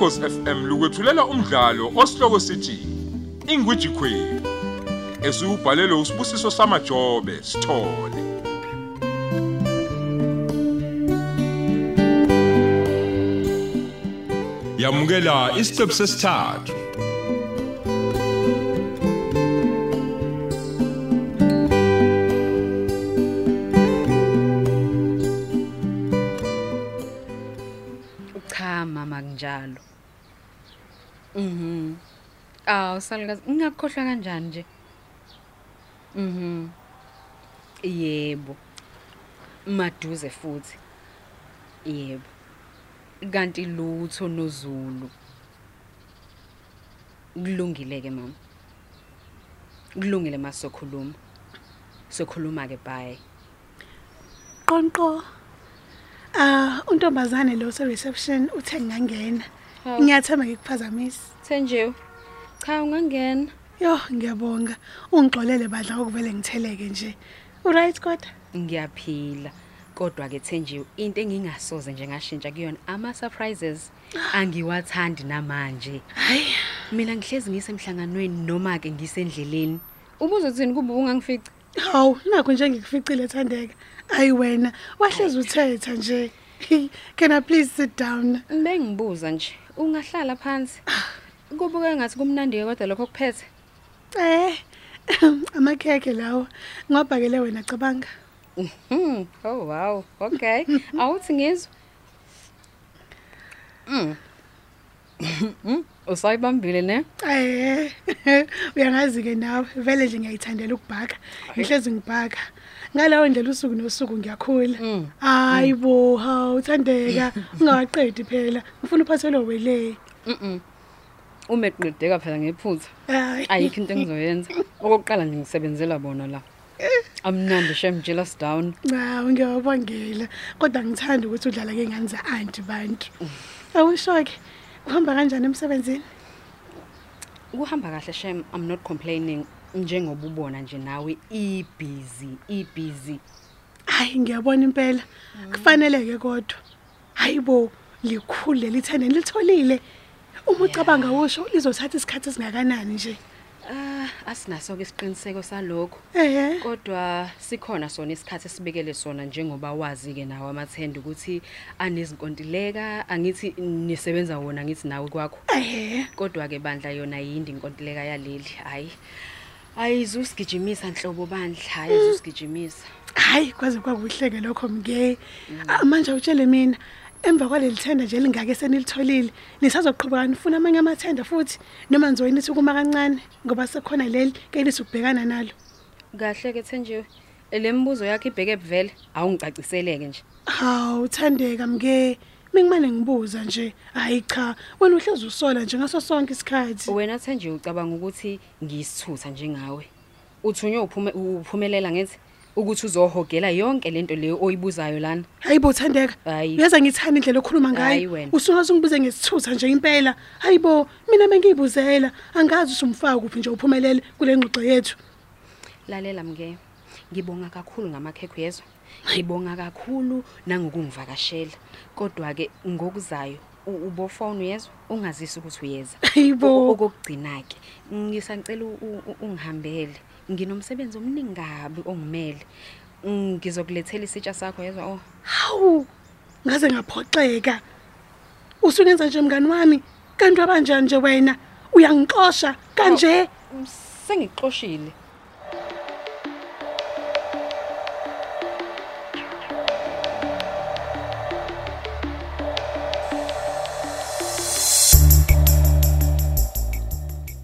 Ukhosi FM lukwethulela umdlalo osihloko sithi Ingwiji Queen. Esubhalelwe usibusiso samajobe sithole. Yamukela isiqebu sesithathu. Aw salukazi ngingakukhohlwa kanjani nje? Mhm. Yebo. Maduze futhi. Yebo. Kanti lutho noZulu. Kulungile ke mama. Kulungile masokhuluma. Sokhuluma ke bye. Qonqo. Ah, untombazane lo se reception uthe ngingangena. Hawu. Ngiyathemba ngikuphazamisa. Thenjiwe. Cha ungangena. Yo, ngiyabonga. Ungixolele badla ukuvele ngitheleke nje. Uright kodwa? Ngiyaphila. Kodwa ke Thenjiwe into engingasoze nje ngashintsha kuyona ama surprises angiwathandi namanje. Hayi, Mina ngihlezi ngisemhlanganweni noma ke ngisendleleni. Ubuzo thini kuba ungangifici? hawu, nakho nje ngikuficile Thandeka. Ayi wena, wahlezi uthetha nje. Can I please sit down? Bengibuza nje, ungahlala phansi. Kubuka ngathi kumnandi kodwa lokho kuphethe. Eh. Amakhekhe lawo. Ngobhakele wena cabanga. Mhm. Oh wow. Okay. Awuthi ngizwe. Mm. Mm. Usayibambile ne? Eh. Uyangazi ke nawe, vele nje ngiyayithandela ukubhaka. Ngihlezi ngibhaka. Ngalawo ndlela usuku nosuku ngiyakhula. Mm. Hayibo, hawu Thandeka, ungaqedi phela. Ngifuna uphathelwe wele. Mhm. Umeqedeka phela ngephutha. Hayi. Ayikho into engizoyenza. Okokuqala nje ngisebenzela bona la. Amnandi shem jealous down. Hawu ngiyabongela. Kodwa ngithanda ukuthi udlala ke ngani za auntie bantu. Awushoke. Uhamba kanjani emsebenzini? Kuhamba kahle shem, I'm not complaining njengoba ubona nje nawe i busy, i busy. Hayi ngiyabona impela. Kufaneleke kodwa. Hayibo, likhulu lithende litholile. Uma ucabanga usho lizothatha isikhathi esingakanani nje. Ah, asinaso ke isiqiniseko salokho. Eh. Kodwa sikhona sona isikhathi esibekele sona njengoba wazi ke nawe amathenda ukuthi anezinkontileka, angithi nisebenza wona ngithi nawe kwakho. Eh. Kodwa ke bandla yona yindi inkontileka yaleli. Hayi. Ayizusigijimisa nhlobo bandla, hayi ayizusigijimisa. Hayi kwaze kwakuhleke lokho mke. Ah, Manje utshele mina emva kwaleli thenda nje lingake senilitholile. Nisazoqhubeka nifuna amanye amathenda futhi noma nizoyini nithi kuma kancane ngoba sekukhona leli ke lisubhekana nalo. Kahle ke Thenjiwe. Lembuzo yakhe ibheke vele awungicaciseleke nje. Hawu thandeka mke. Mingimane ngibuza nje. Hayi cha, wena uhlezi usola nje ngaso sonke isikhathi. Wena Thenjiwe ucabanga ukuthi ngiyisithutha njengawe. Uthunywe uphume uphumelela ngithi ukuthi uzohogela yonke lento leyo oyibuzayo lana. Hayibo Thandeka. Hayi. Uyaza ngithanda indlela okhuluma Hayi ngayo. wena. Usunga sungibuze ngesithutha nje impela. Hayibo, mina bengiyibuzela. Angazi usumfaka kuphi nje uphumelele kule ngxoxo yethu. Lalela mke. Ngibonga kakhulu ngamakhekho yezwa. Ngibonga kakhulu nangokungivakashela. Kodwa ke ngokuzayo u- ubofone yezwa ungazisi ukuthi uyeza. Hayibo. Okugcina ke ngisacela u- u- ungihambele. Nginomsebenzi omningi kabi ongimele. Ngizokulethela isitsha sakho yezwa oh. Hawu. Ngaze ngaphoxeka. Usungenza nje mngani wami. Kanti wabanjani nje wena? Uyangixosha kanje? Sengixoshile.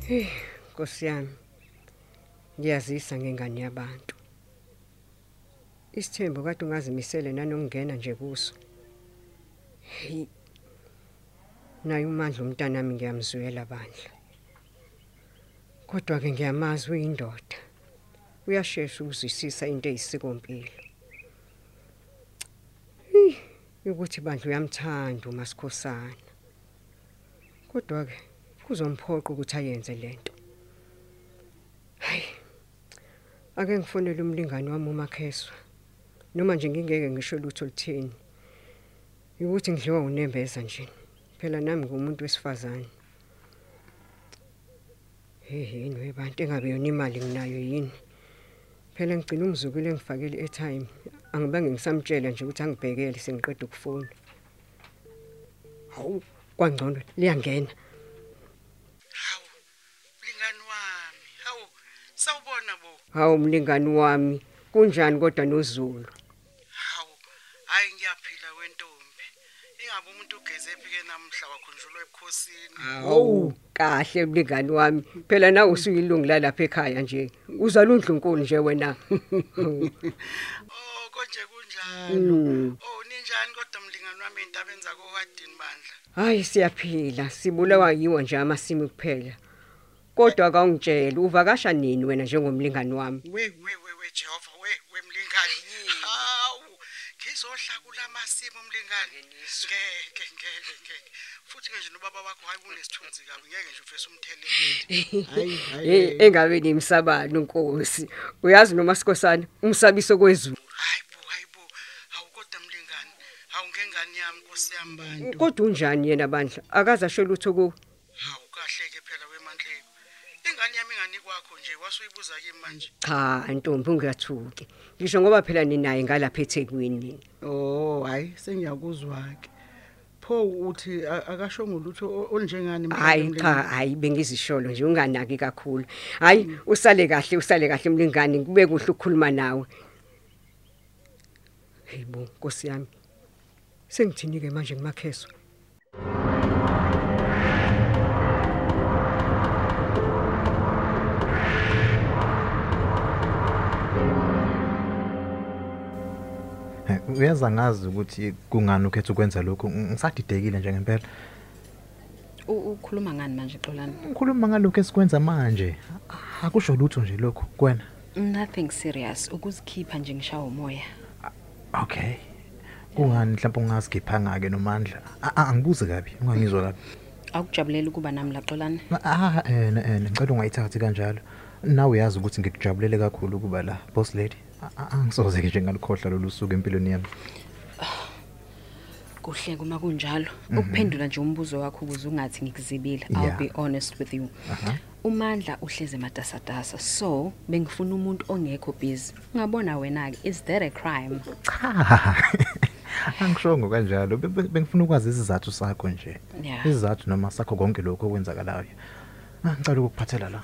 Hey, Nkosi yami. Ngiyazisa ngengane yabantu. Isithembu kade ungazimisele nanokungena nje kuso. Hey. Nayi umandla umntanami ngiyamzwela bandla. Kodwa ke ngiyamazi uyindoda. Uyashesha ukuzwisisa into eyisikompilo. Hey, ukuthi bandla uyamthanda uMasikhosana. Kodwa ke kuzomphoqa ukuthi ayenze lento. Hayi. Ake ngifonele umlingani wami uMakheswa. Noma nje ngingeke ngisho lutho luthini. Ukuthi ngidliwa unembeza nje. phela nami ngumuntu wesifazane hey yini webantu engabe yona imali nginayo yini phela ngicina umzukulu engifakele airtime angibange ngisamtshela nje ukuthi angibhekele sengiqeda ukufona hawu kwangcono liyangena hawu mlingani wami hawu sawubona bo hawu mlingani wami kunjani kodwa noZulu? Hawu hayi ngiyaphila wentombi. Ingabe umuntu ugeze phi-ke namhla wakhunjulwa ebukhosini? Hawu kahle mlingani wami. Phela nawe usuyilungu lalapha ekhaya nje. Uzala undlunkulu nje wena. Oh konje kunjalo. Oh ninjani kodwa mlingani wami ey'ntabeni zakohadini bandla? Hayi siyaphila. Sibulawa yiwo nje amasimi kuphela. Kodwa akawungitshela uvakasha nini wena njengomlingani wami? We we we we jehova we we mlingani. Hawu ngizohlakula amasimo mlingani. Ngeke ngeke ngeke futhi ke nje nobaba wakho hayi kunesithunzi kabi. Ngeke nje ufese umthelele. Hayi hey engabe nimsabani unkosi uyazi noma sikosana umsabiso kwezulu. Hayi bo hayi bo. Hawu kodwa mlingani hawu ngengane yami nkosi yami bantu. Kodwa unjani yena bandla? Akaza asho lutho ku hawu kahle-ke phela wemandleko. Ingane yami ingani kwakho nje wasuyibuza kimi manje. Cha ntombi ungiyathuki. Ngisho ngoba phela ninaye ngalapha eThekwini. Oh hayi sengiyakuzwa-ke pho uthi akasho ngolutho olunjengani mhlawumbe hayi cha hayi bengizisholo nje unganaki kakhulu. Hayi usale kahle usale kahle mlingani kube kuhle ukukhuluma nawe. Hayibo Nkosi yami. Sengithini ke manje ngimakheso uyaza ngazi ukuthi kungani ukhetha ukwenza lokho ng- ngisadidekile nje ngempela. U- ukhuluma ngani manje xolani? Ngikhuluma ngalokho esikwenza manje. Akusho lutho nje lokho kuwena? Nothing serious. Ukuzikhipha nje ngishawa umoya. Okay. Kungani mhlawumbe ungazikhiphanga ke nomandla? A- a- angibuze kabi ungangizwa kabi. Akujabulela ukuba nami la xolani. Ah eh eh ngicela ungayithathi kanjalo. Nawe uyazi ukuthi ngikujabulele kakhulu ukuba la boss lady. A- a- angisoze ke nje ngalikhohla lolu suku empilweni yami. Kuhle kuma kunjalo. Ukuphendula nje umbuzo wakho ukuze ungathi ngikuzibile i'll Yeah. be honest with you. Aha umandla uhleze matasatasa so bengifuna umuntu ongekho busy. Ungabona wena ke is that a crime? Cha angishongo kanjalo. Be- be- bengifuna ukwazi isizathu sakho nje. Yeah. isizathu noma sakho konke lokho okwenzakalayo. Ah, ngicela ukukuphathela la.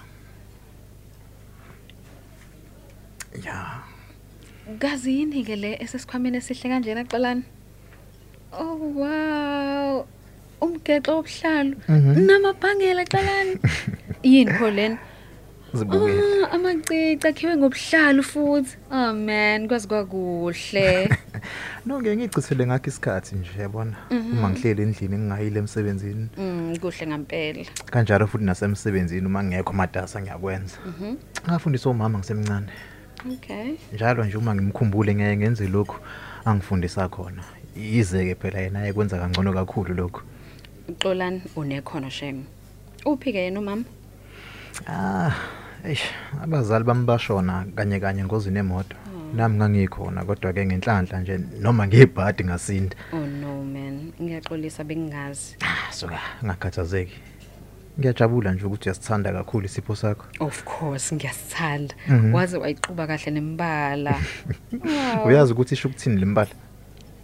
Ya kazi yini ke le esesikhwameni esihle kanjena xolani oh wow. Umgexo obuhlalo namabhangela xolani yini pho lena zibukele. Ah, amacici akhiwe ngobuhlalo futhi. Oh man kwazi kwakuhle. No ngeke ngichithele ngakho isikhathi nje yabona? Uma ngihleli endlini ngingayile emsebenzini. Mm kuhle ngampela. Kanjalo futhi nasemsebenzini uma ngekho madasa ngiyakwenza. Ngafundisa umama ngisemncane. Okay. Njalo nje uma ngimkhumbule ngeke ngenze lokhu angifundisa khona. Yize ke phela yena ayekwenza kangcono kakhulu lokho xolani unekhono shem uphi ke yena umama? Ah, eish, abazali bami bashona kanye kanye engozini emoto. Nami ngangikhona kodwa ke ngenhlanhla nje noma ngebhadi ngasinda. oh no man. Ngiyaxolisa bengingazi. Ah, soka ngakhathazeki. Ngiyajabula nje ukuthi uyasithanda kakhulu isipho sakho. of course ngiyasithanda Mhm. waze wayiquba kahle nembala Wow. Uyazi ukuthi isho ukuthini lembala?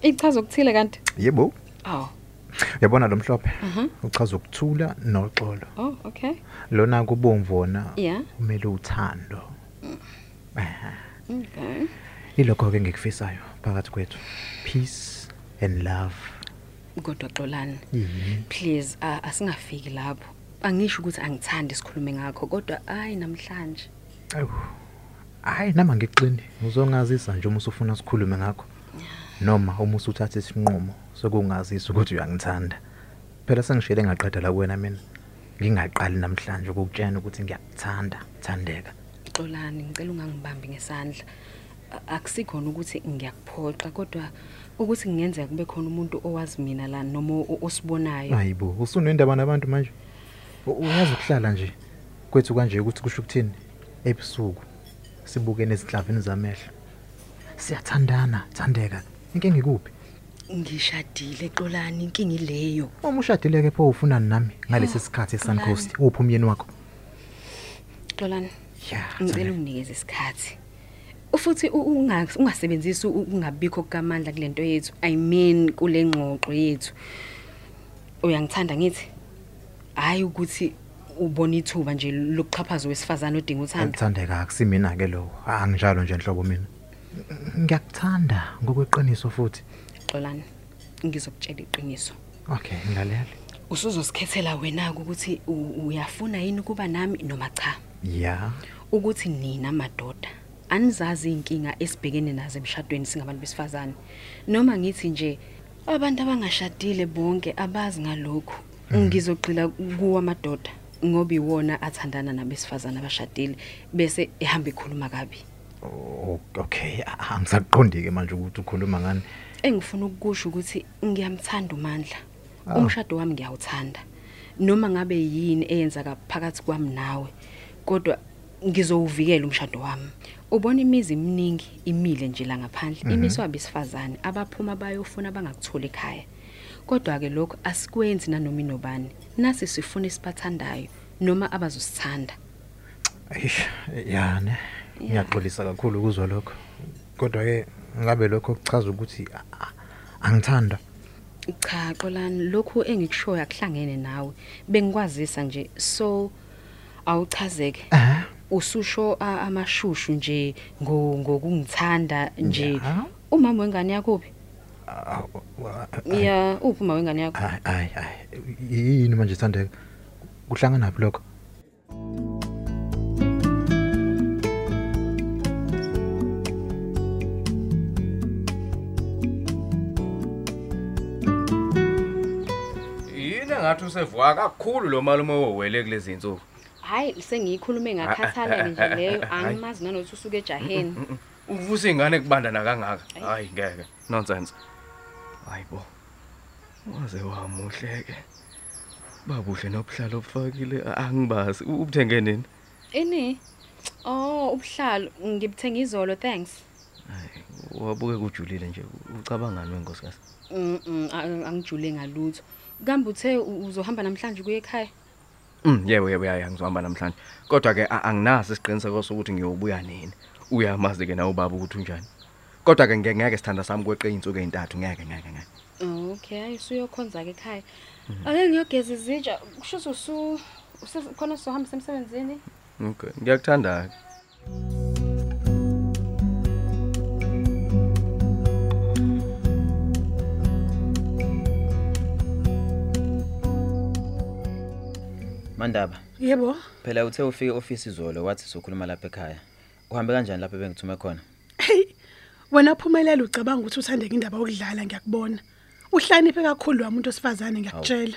ichaza ukuthile kanti Yebo. oh Uyabona lo mhlophe? Mhm. Uchaza ukuthula noxolo. oh okay Lona kubomvu wona yeah umele uthando. okay Ilokho ke ngikufisayo phakathi kwethu. Peace and love. kodwa xolani Yini? please a- asingafiki lapho angisho ukuthi angithandi sikhulume ngakho kodwa hayi namhlanje Awu. Hayi nama ngiqini. Uzongazisa nje uma usufuna sikhulume ngakho. Noma uma usuthatha isinqumo sokungazisa ukuthi uyangithanda. Phela sengishele ngaqeda la kuwena mina. Ngingaqali namhlanje ukukutshela ukuthi ngiyakuthanda, thandeka. xolani ngicela ungangibambi ngesandla A- akusikhona ukuthi ngiyakuphoqa kodwa ukuthi kungenzeka kube khona umuntu owazi mina la noma o- osibonayo Hayibo, usunendaba nabantu manje. Uyazi ukuhlala nje kwethu kanje ukuthi kusho ukuthini? Ebusuku sibukene ezinhlavini zamehlo. Siyathandana, thandeka. Inkinga ikuphi? ngishadile xolani inkinga ileyo. Uma ushadile ke pho ufunani nami ngalesi sikhathi eSuncoast uphi umyeni wakho? Xolani ngicela unginikeze isikhathi. Ufuthi ungasebenzisi ukungabikho kukamandla kulento yethu. I mean kule ngxoxo yethu. Uyangithanda ngithi? Hayi ukuthi ubona ithuba nje lokuxhaphaza wesifazane odinga uthando. Ngithandeka akusimina ke lo anginjalo nje enhlobo mina. Ngiyakuthanda ngokweqiniso futhi. Xolani ngizokutshela iqiniso. Okay ngilalela usuzosikhethela wena ukuthi u- uyafuna yini kuba nami noma cha? Ya. Ukuthi nina madoda anizazi inkinga esibhekene nazo emshadweni singabantu besifazane. Noma ngithi nje abantu abangashadile bonke abazi ngalokho ngizogxila kuwa madoda ngoba iwona athandana nabesifazane abashadile bese ehamba ikhuluma kabi. O- okay. A- angisaqondi ke manje ukuthi ukhuluma ngani? Engifuna ukusho ukuthi ngiyamthanda uMandla. Umshado wami ngiyawuthanda. Noma ngabe yini eyenzaka phakathi kwami nawe kodwa ngizowuvikela umshado wami. Ubona imizi eminingi imile nje la ngaphandle. Imiswa abesifazane abaphuma bayofuna bangakutholi ekhaya. Kodwa ke lokho asikwenzi nanoma inobani. Nasi sifuna isibathandayo noma abazosithanda. Eish ya ne ngiyaxolisa kakhulu ukuzwa lokho. Kodwa ke ngabe lokho kuchaza ukuthi a- a- angithanda. Cha xolani lokhu engikushoya akuhlangene nawe. Bengikwazisa nje so awuchazeke? Eh ususho a- amashushu nje ngo- ngokungithanda nje. Ya. umama wengane yakho uphi Ah, wa- ya uphi uma wengane yakho. Ay ay ay yini manje Thandeka kuhlangana naphi lokho? Yini engathi usevuka kakhulu lo malume owele kulezi insuku? Hayi sengiyikhulume ngakhathalele nje leyo. Angimazi nanokuthi usuke ejaheni. Uvusa ingane kubandana kangaka? Hayi ngeke. Nonsense. Hayibo waze wamuhleke babuhle nobuhlalo obufakile angibazi. Ubuthenge nini? Ini? Oh ubuhlalo. Ngibuthenga izolo thanks. Hayi wabuke kujulile nje. Ucabangani wenkosikazi mm mm, a- angijule ngalutho. Kambe uthe u- uzohamba namhlanje kuye ekhaya? Mm yebo yebo yaya ngizohamba namhlanje. Kodwa ke a- anginaso isiqiniseko sokuthi ngiyobuya nini. Uyamazi ke nawe baba ukuthi unjani. Kodwa ke ngeke ngeke sithanda sami kweqe insuku ezintathu ngeke ngeke ngeke. Oh, okay usuyokhonza ke ekhaya. Ake ngiyogeza izitsha. Kusho ukuthi usu use- khona sizohamba semsebenzini okay ngiyakuthanda Mandaba, yebo. Phela uthe ufike office izolo wathi sokhuluma lapha ekhaya. Uhambe kanjani lapha bengithume khona? hey wena phumelela ucabanga ukuthi uthandeka indaba yokudlala ngiyakubona. Uhlaniphe kakhulu wami umuntu osifazane ngiyakutshela.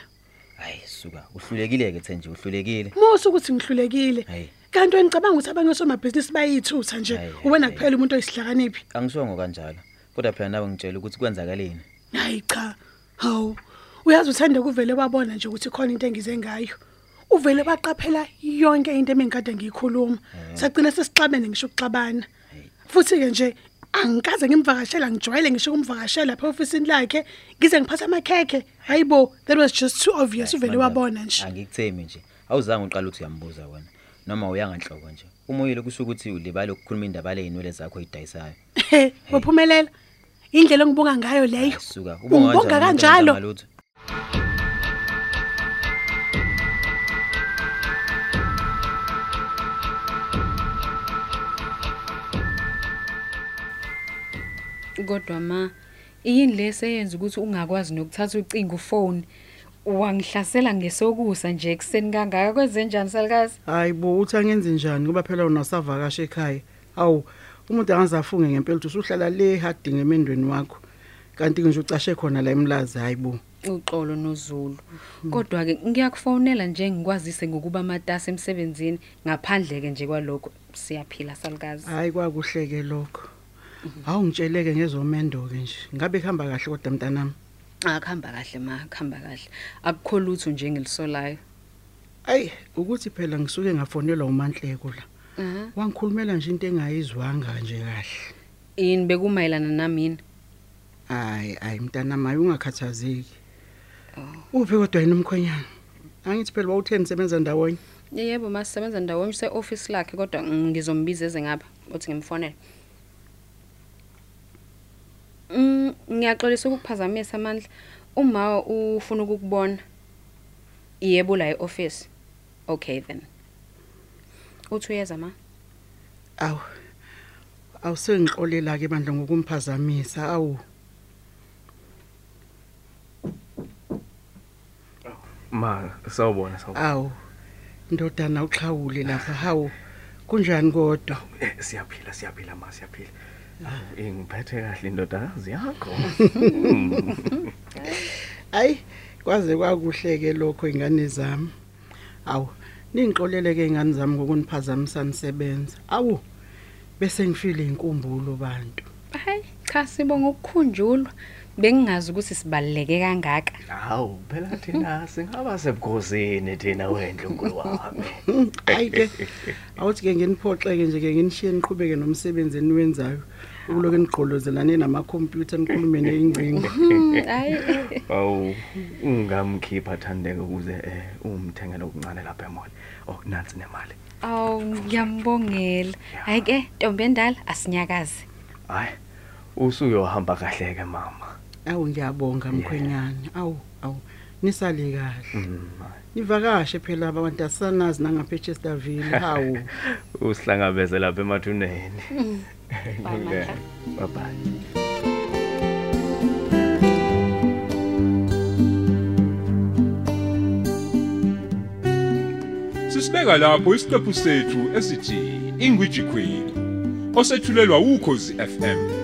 Hayi suka, uhlulekile ke thenje, uhlulekile. musa ukuthi ngihlulekile. Kanti wena ngicabanga ukuthi abanye osomabhizinisi bayithutha nje. Uwena kuphela umuntu oyisihlakaniphi. Angisongo kanjalo. Kodwa phela nawe ngitshela ukuthi kwenzakaleni. hayi cha. Hawu uyazi uthanda kuvele wabona nje ukuthi khona into engize ngayo. Uvele baqaphela yonke into emengikade ngiyikhuluma. Sagcina sesixabene ngisho ukuxabana. Futhi ke nje angikaze ngimvakashela ngijwayele ngisho kumvakashela lapha ofisini lakhe ngize ngiphatha amakhekhe hayibo that was just too obvious uvele Mandaba, wabona nje Angikuthemi nje. Awuzange uqala uthi uyambuza wena. Noma uyanganhloko nje. Umoyile kusho ukuthi ulibala ukukhuluma indaba leyinwele zakho ezidayisayo. he wephumelela indlela engibonga ngayo leyo Suka, Ungibonga kanjalo? Kodwa ma yini leseyenza ukuthi ungakwazi nokuthatha ucingo ufone wangihlasela ngesokusa nje ekseni kangaka kwenze njani salikazi? Hayi bo uthi angenze njani ngoba phela unasavakasha ekhaya. Awu umuntu angazafunge ngempela ukuthi usuhlala le hadinga emendweni wakho. Kanti nje ucashe khona la emlazi hayi bo. Uxolo noZulu. Kodwa ke ngiyakufonela nje ngikwazise ngokuba amatasa emsebenzini ngaphandle ke nje kwalokho siyaphila salikazi. Hayi kwakuhleke lokho. Awu ngitsheleke ngezomendo ke nje. Ngabe khamba kahle kodwa mntanami? Akuhamba kahle ma kuhamba kahle. Akukho lutho nje engilisolayo ayi ukuthi phela ngisuke ngafonelwa umanhleko la. Aha. Wangikhulumela nje into engayizwanga nje kahle. Yini bekumayelana nami yini? Hayi, hayi mntana maye ungakhathazeki. Uphi kodwa yena umkhonyana? Angithi phela bawutheni sebenza ndawonye. Yebo masisebenza ndawonye se-office lakhe kodwa ngizombiza eze ngapha uthi ngimfonele. Mm ngiyaxolisa ukukuphazamisa amandla. Uma ufuna ukukubona yebo la e-office. Okay then. Uthi uyeza ma? Awu. Awusengixolela ke bandla ngokumphazamisa. Awu. Ma, sawubona sawubona. Awu. Ndodana uxhawule lapha. Hawu. Kunjani kodwa? Eh, siyaphila siyaphila ma siyaphila. Awu, ingiphethe kahle indodakazi yakho. Hayi, kwaze kwakuhleke lokho ingane zami. Awu, ningixolele ke ingane zami ngokuniphazamisa nisebenza. Awu. Bese ngifile inkumbulo bantu. Hayi cha sibonga ukukhunjulwa. Bengingazi ukuthi sibaluleke kangaka. Hawu, phela thina singaba sebukhosini thina wendlunkulu wami. Hayi ke. Awuthi ke nginiphoxeke nje ke nginishiye niqhubeke nomsebenzi eniwenzayo. Ukuloke niqholozelane namakhompyutha nikhulume neingcingo. Hayi. Awu, ungamkhipha Thandeka ukuze eh umthengele okuncane lapha emall. Oh, nansi nemali. Aw ngiyambongela. Hayi ke Ntombi endala asinyakazi. Hayi, usuyohamba kahle ke mama. Awu ngiyabonga mkhwenyana. Awu, awu. Nisale kahle. Mm. Nivakashe phela abantu asanazi nangapha eChesterville. Hawu. Usihlangabeze lapha emathuneni. Bye, Mandla. Bye bye. Sisibeka lapho isiqephu sethu esithi Ingwiji Queen osethulelwa ukhozi FM